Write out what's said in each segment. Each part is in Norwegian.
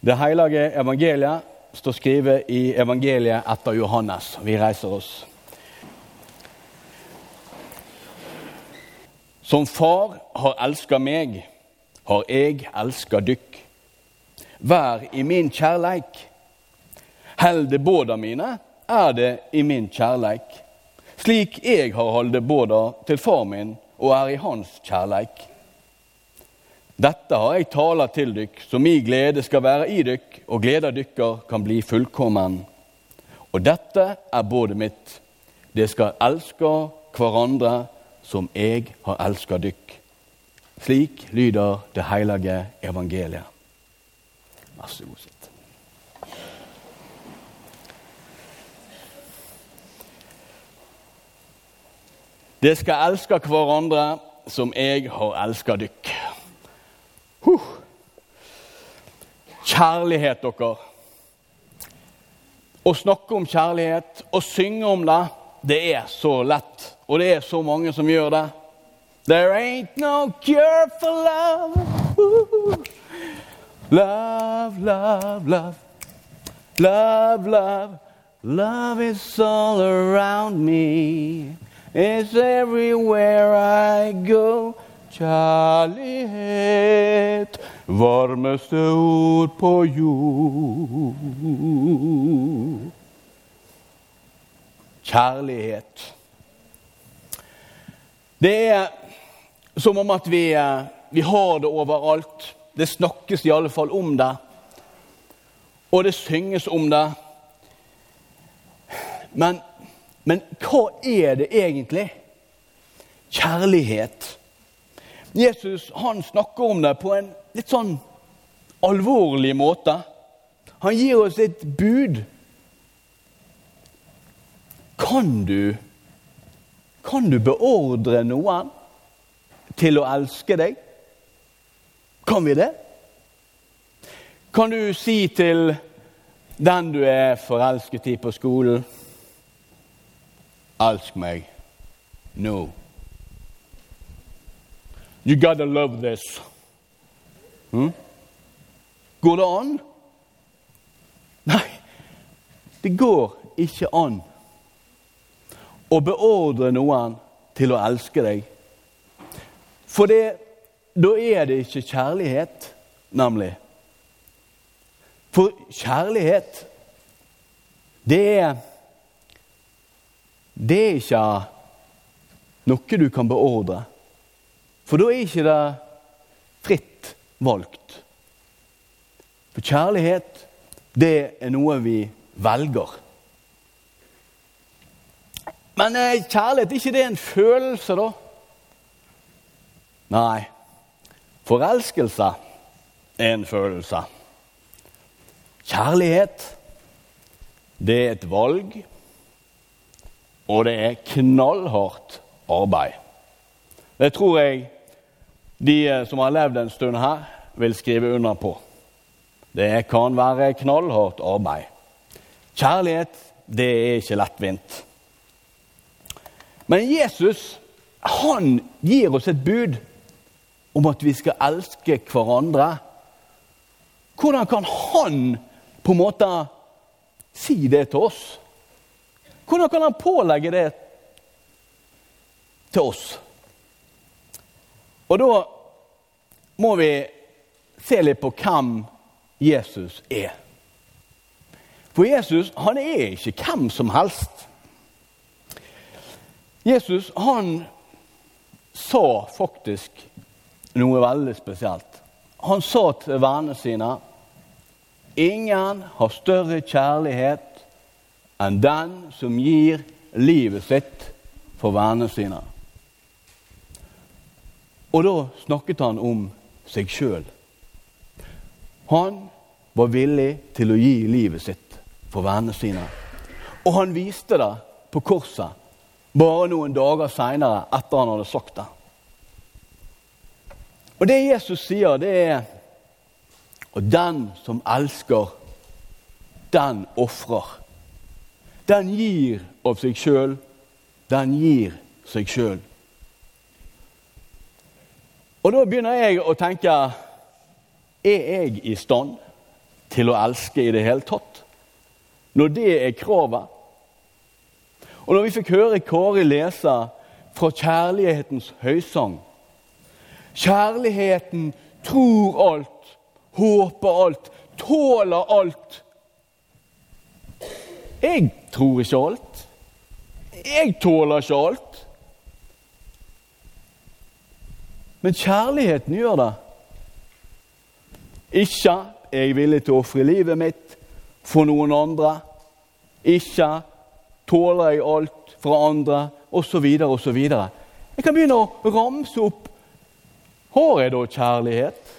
Det hellige evangeliet står skrevet i evangeliet etter Johannes. Vi reiser oss. Som far har elska meg, har jeg elska dykk. Vær i min kjærleik. Helde båda mine er det i min kjærleik, slik jeg har holde båda til far min og er i hans kjærleik. Dette har jeg tala til dykk, så mi glede skal være i dykk, og gleda dykkar kan bli fullkommen. Og dette er både mitt. Det skal elske hverandre som jeg har elska dykk. Slik lyder det hellige evangeliet. Vær så god, sitt. Det skal elske hverandre som jeg har elska dykk. Kjærlighet, dere. Å snakke om kjærlighet, å synge om det, det er så lett. Og det er så mange som gjør det. There ain't no cure for love. Love, love, love. Love, love. Love is all around me. It's everywhere I go. Kjærlighet, varmeste ord på jord. Kjærlighet. Det er som om at vi, vi har det overalt. Det snakkes i alle fall om det. Og det synges om det. Men, men hva er det egentlig? Kjærlighet. Jesus han snakker om det på en litt sånn alvorlig måte. Han gir oss et bud. Kan du, kan du beordre noen til å elske deg? Kan vi det? Kan du si til den du er forelsket i på skolen Elsk meg nå. No. You gotta love this. Hmm? Går det an? Nei, det går ikke an å beordre noen til å elske deg. For det, da er det ikke kjærlighet, nemlig. For kjærlighet, det er Det er ikke noe du kan beordre. For da er ikke det fritt valgt. For kjærlighet, det er noe vi velger. Men eh, kjærlighet, er ikke det en følelse, da? Nei. Forelskelse er en følelse. Kjærlighet, det er et valg, og det er knallhardt arbeid. Det tror jeg de eh, som har levd en stund her, vil skrive under på. Det kan være knallhardt arbeid. Kjærlighet, det er ikke lettvint. Men Jesus han gir oss et bud om at vi skal elske hverandre. Hvordan kan han på en måte si det til oss? Hvordan kan han pålegge det til oss? Og da må vi se litt på hvem Jesus er. For Jesus han er ikke hvem som helst. Jesus han sa faktisk noe veldig spesielt. Han sa til vennene sine Ingen har større kjærlighet enn den som gir livet sitt for vennene sine. Og da snakket han om seg sjøl. Han var villig til å gi livet sitt for vennene sine. Og han viste det på korset bare noen dager seinere etter han hadde sagt det. Og det Jesus sier, det er Og den som elsker, den ofrer. Den gir av seg sjøl. Den gir seg sjøl. Og da begynner jeg å tenke Er jeg i stand til å elske i det hele tatt. Når det er kravet. Og når vi fikk høre Kari lese fra kjærlighetens høysang Kjærligheten tror alt, håper alt, tåler alt. Jeg tror ikke alt. Jeg tåler ikke alt. Men kjærligheten gjør det. Ikke er jeg villig til å ofre livet mitt for noen andre. Ikke tåler jeg alt fra andre, osv., osv. Jeg kan begynne å ramse opp. Har jeg da kjærlighet?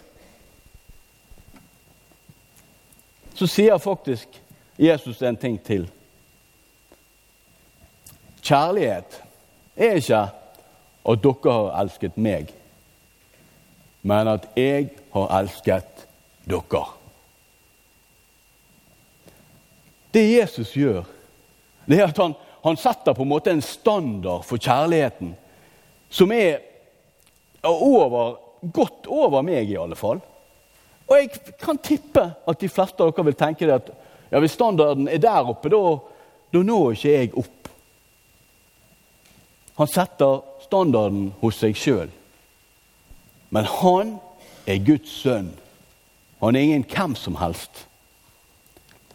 Så sier faktisk Jesus en ting til. Kjærlighet er ikke at dere har elsket meg men at jeg har elsket dere. Det Jesus gjør, det er at han, han setter på en måte en standard for kjærligheten som er over, godt over meg, i alle fall. Og jeg kan tippe at de fleste av dere vil tenke det at ja, hvis standarden er der oppe, da, da når ikke jeg opp. Han setter standarden hos seg sjøl. Men han er Guds sønn. Han er ingen hvem som helst.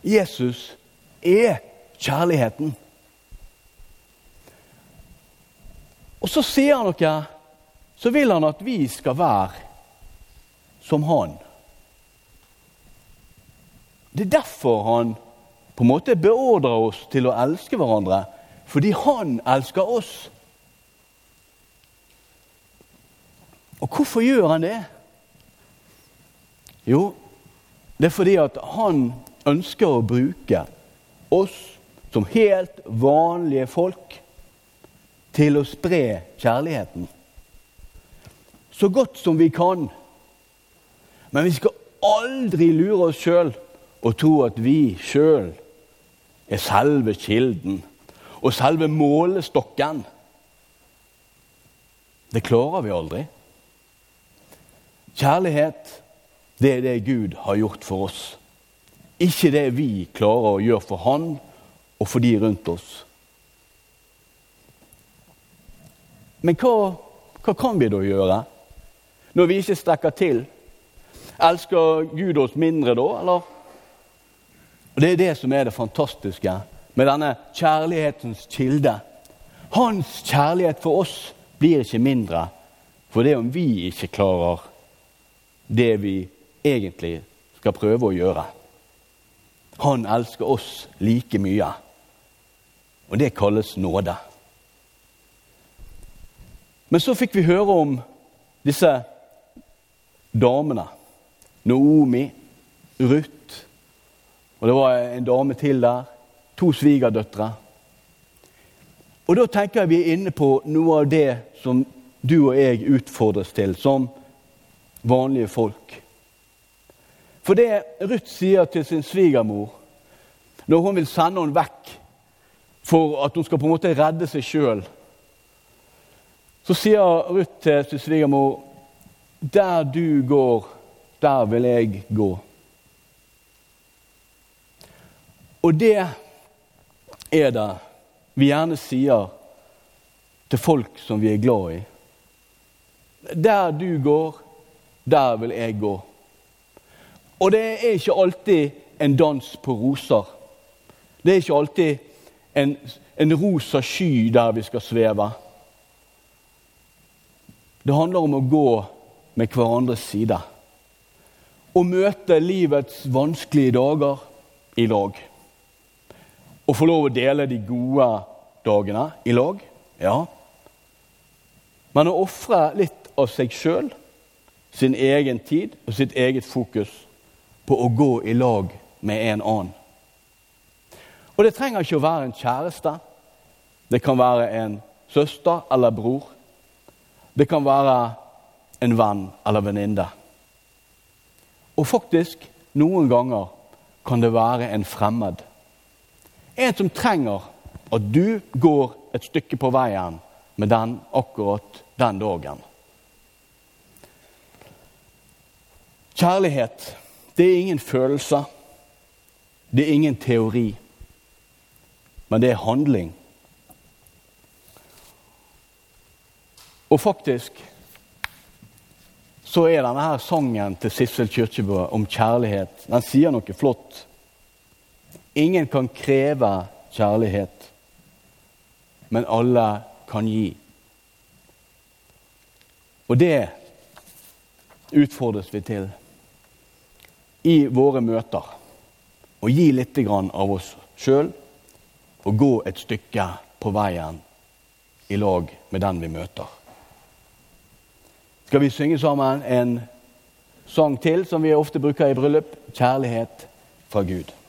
Jesus er kjærligheten. Og så sier han noe, så vil han at vi skal være som han. Det er derfor han på en måte beordrer oss til å elske hverandre. Fordi han elsker oss. Og hvorfor gjør han det? Jo, det er fordi at han ønsker å bruke oss som helt vanlige folk til å spre kjærligheten. Så godt som vi kan. Men vi skal aldri lure oss sjøl og tro at vi sjøl er selve kilden og selve målestokken. Det klarer vi aldri. Kjærlighet, det er det Gud har gjort for oss. Ikke det vi klarer å gjøre for Han og for de rundt oss. Men hva, hva kan vi da gjøre når vi ikke strekker til? Elsker Gud oss mindre da, eller? Og Det er det som er det fantastiske med denne kjærlighetens kilde. Hans kjærlighet for oss blir ikke mindre for det om vi ikke klarer det vi egentlig skal prøve å gjøre. Han elsker oss like mye, og det kalles nåde. Men så fikk vi høre om disse damene. Naomi, Ruth, og det var en dame til der. To svigerdøtre. Og da tenker jeg vi er inne på noe av det som du og jeg utfordres til som vanlige folk. For det Ruth sier til sin svigermor når hun vil sende henne vekk for at hun skal på en måte redde seg sjøl, så sier Ruth til sin svigermor Der du går, der vil jeg gå. Og det er det vi gjerne sier til folk som vi er glad i. Der du går, der vil jeg gå. Og det er ikke alltid en dans på roser. Det er ikke alltid en, en rosa sky der vi skal sveve. Det handler om å gå med hverandres side. Å møte livets vanskelige dager i lag. Å få lov å dele de gode dagene i lag, ja. Men å ofre litt av seg sjøl sin egen tid og sitt eget fokus på å gå i lag med en annen. Og det trenger ikke å være en kjæreste. Det kan være en søster eller bror. Det kan være en venn eller venninne. Og faktisk, noen ganger kan det være en fremmed. En som trenger at du går et stykke på veien med den akkurat den dagen. Kjærlighet, det er ingen følelse. Det er ingen teori, men det er handling. Og faktisk så er denne her sangen til Sissel Kyrkjebø om kjærlighet Den sier noe flott. Ingen kan kreve kjærlighet, men alle kan gi. Og det utfordres vi til i våre møter. Å gi litt av oss sjøl og gå et stykke på veien i lag med den vi møter. Skal vi synge sammen en sang til som vi ofte bruker i bryllup? 'Kjærlighet fra Gud'.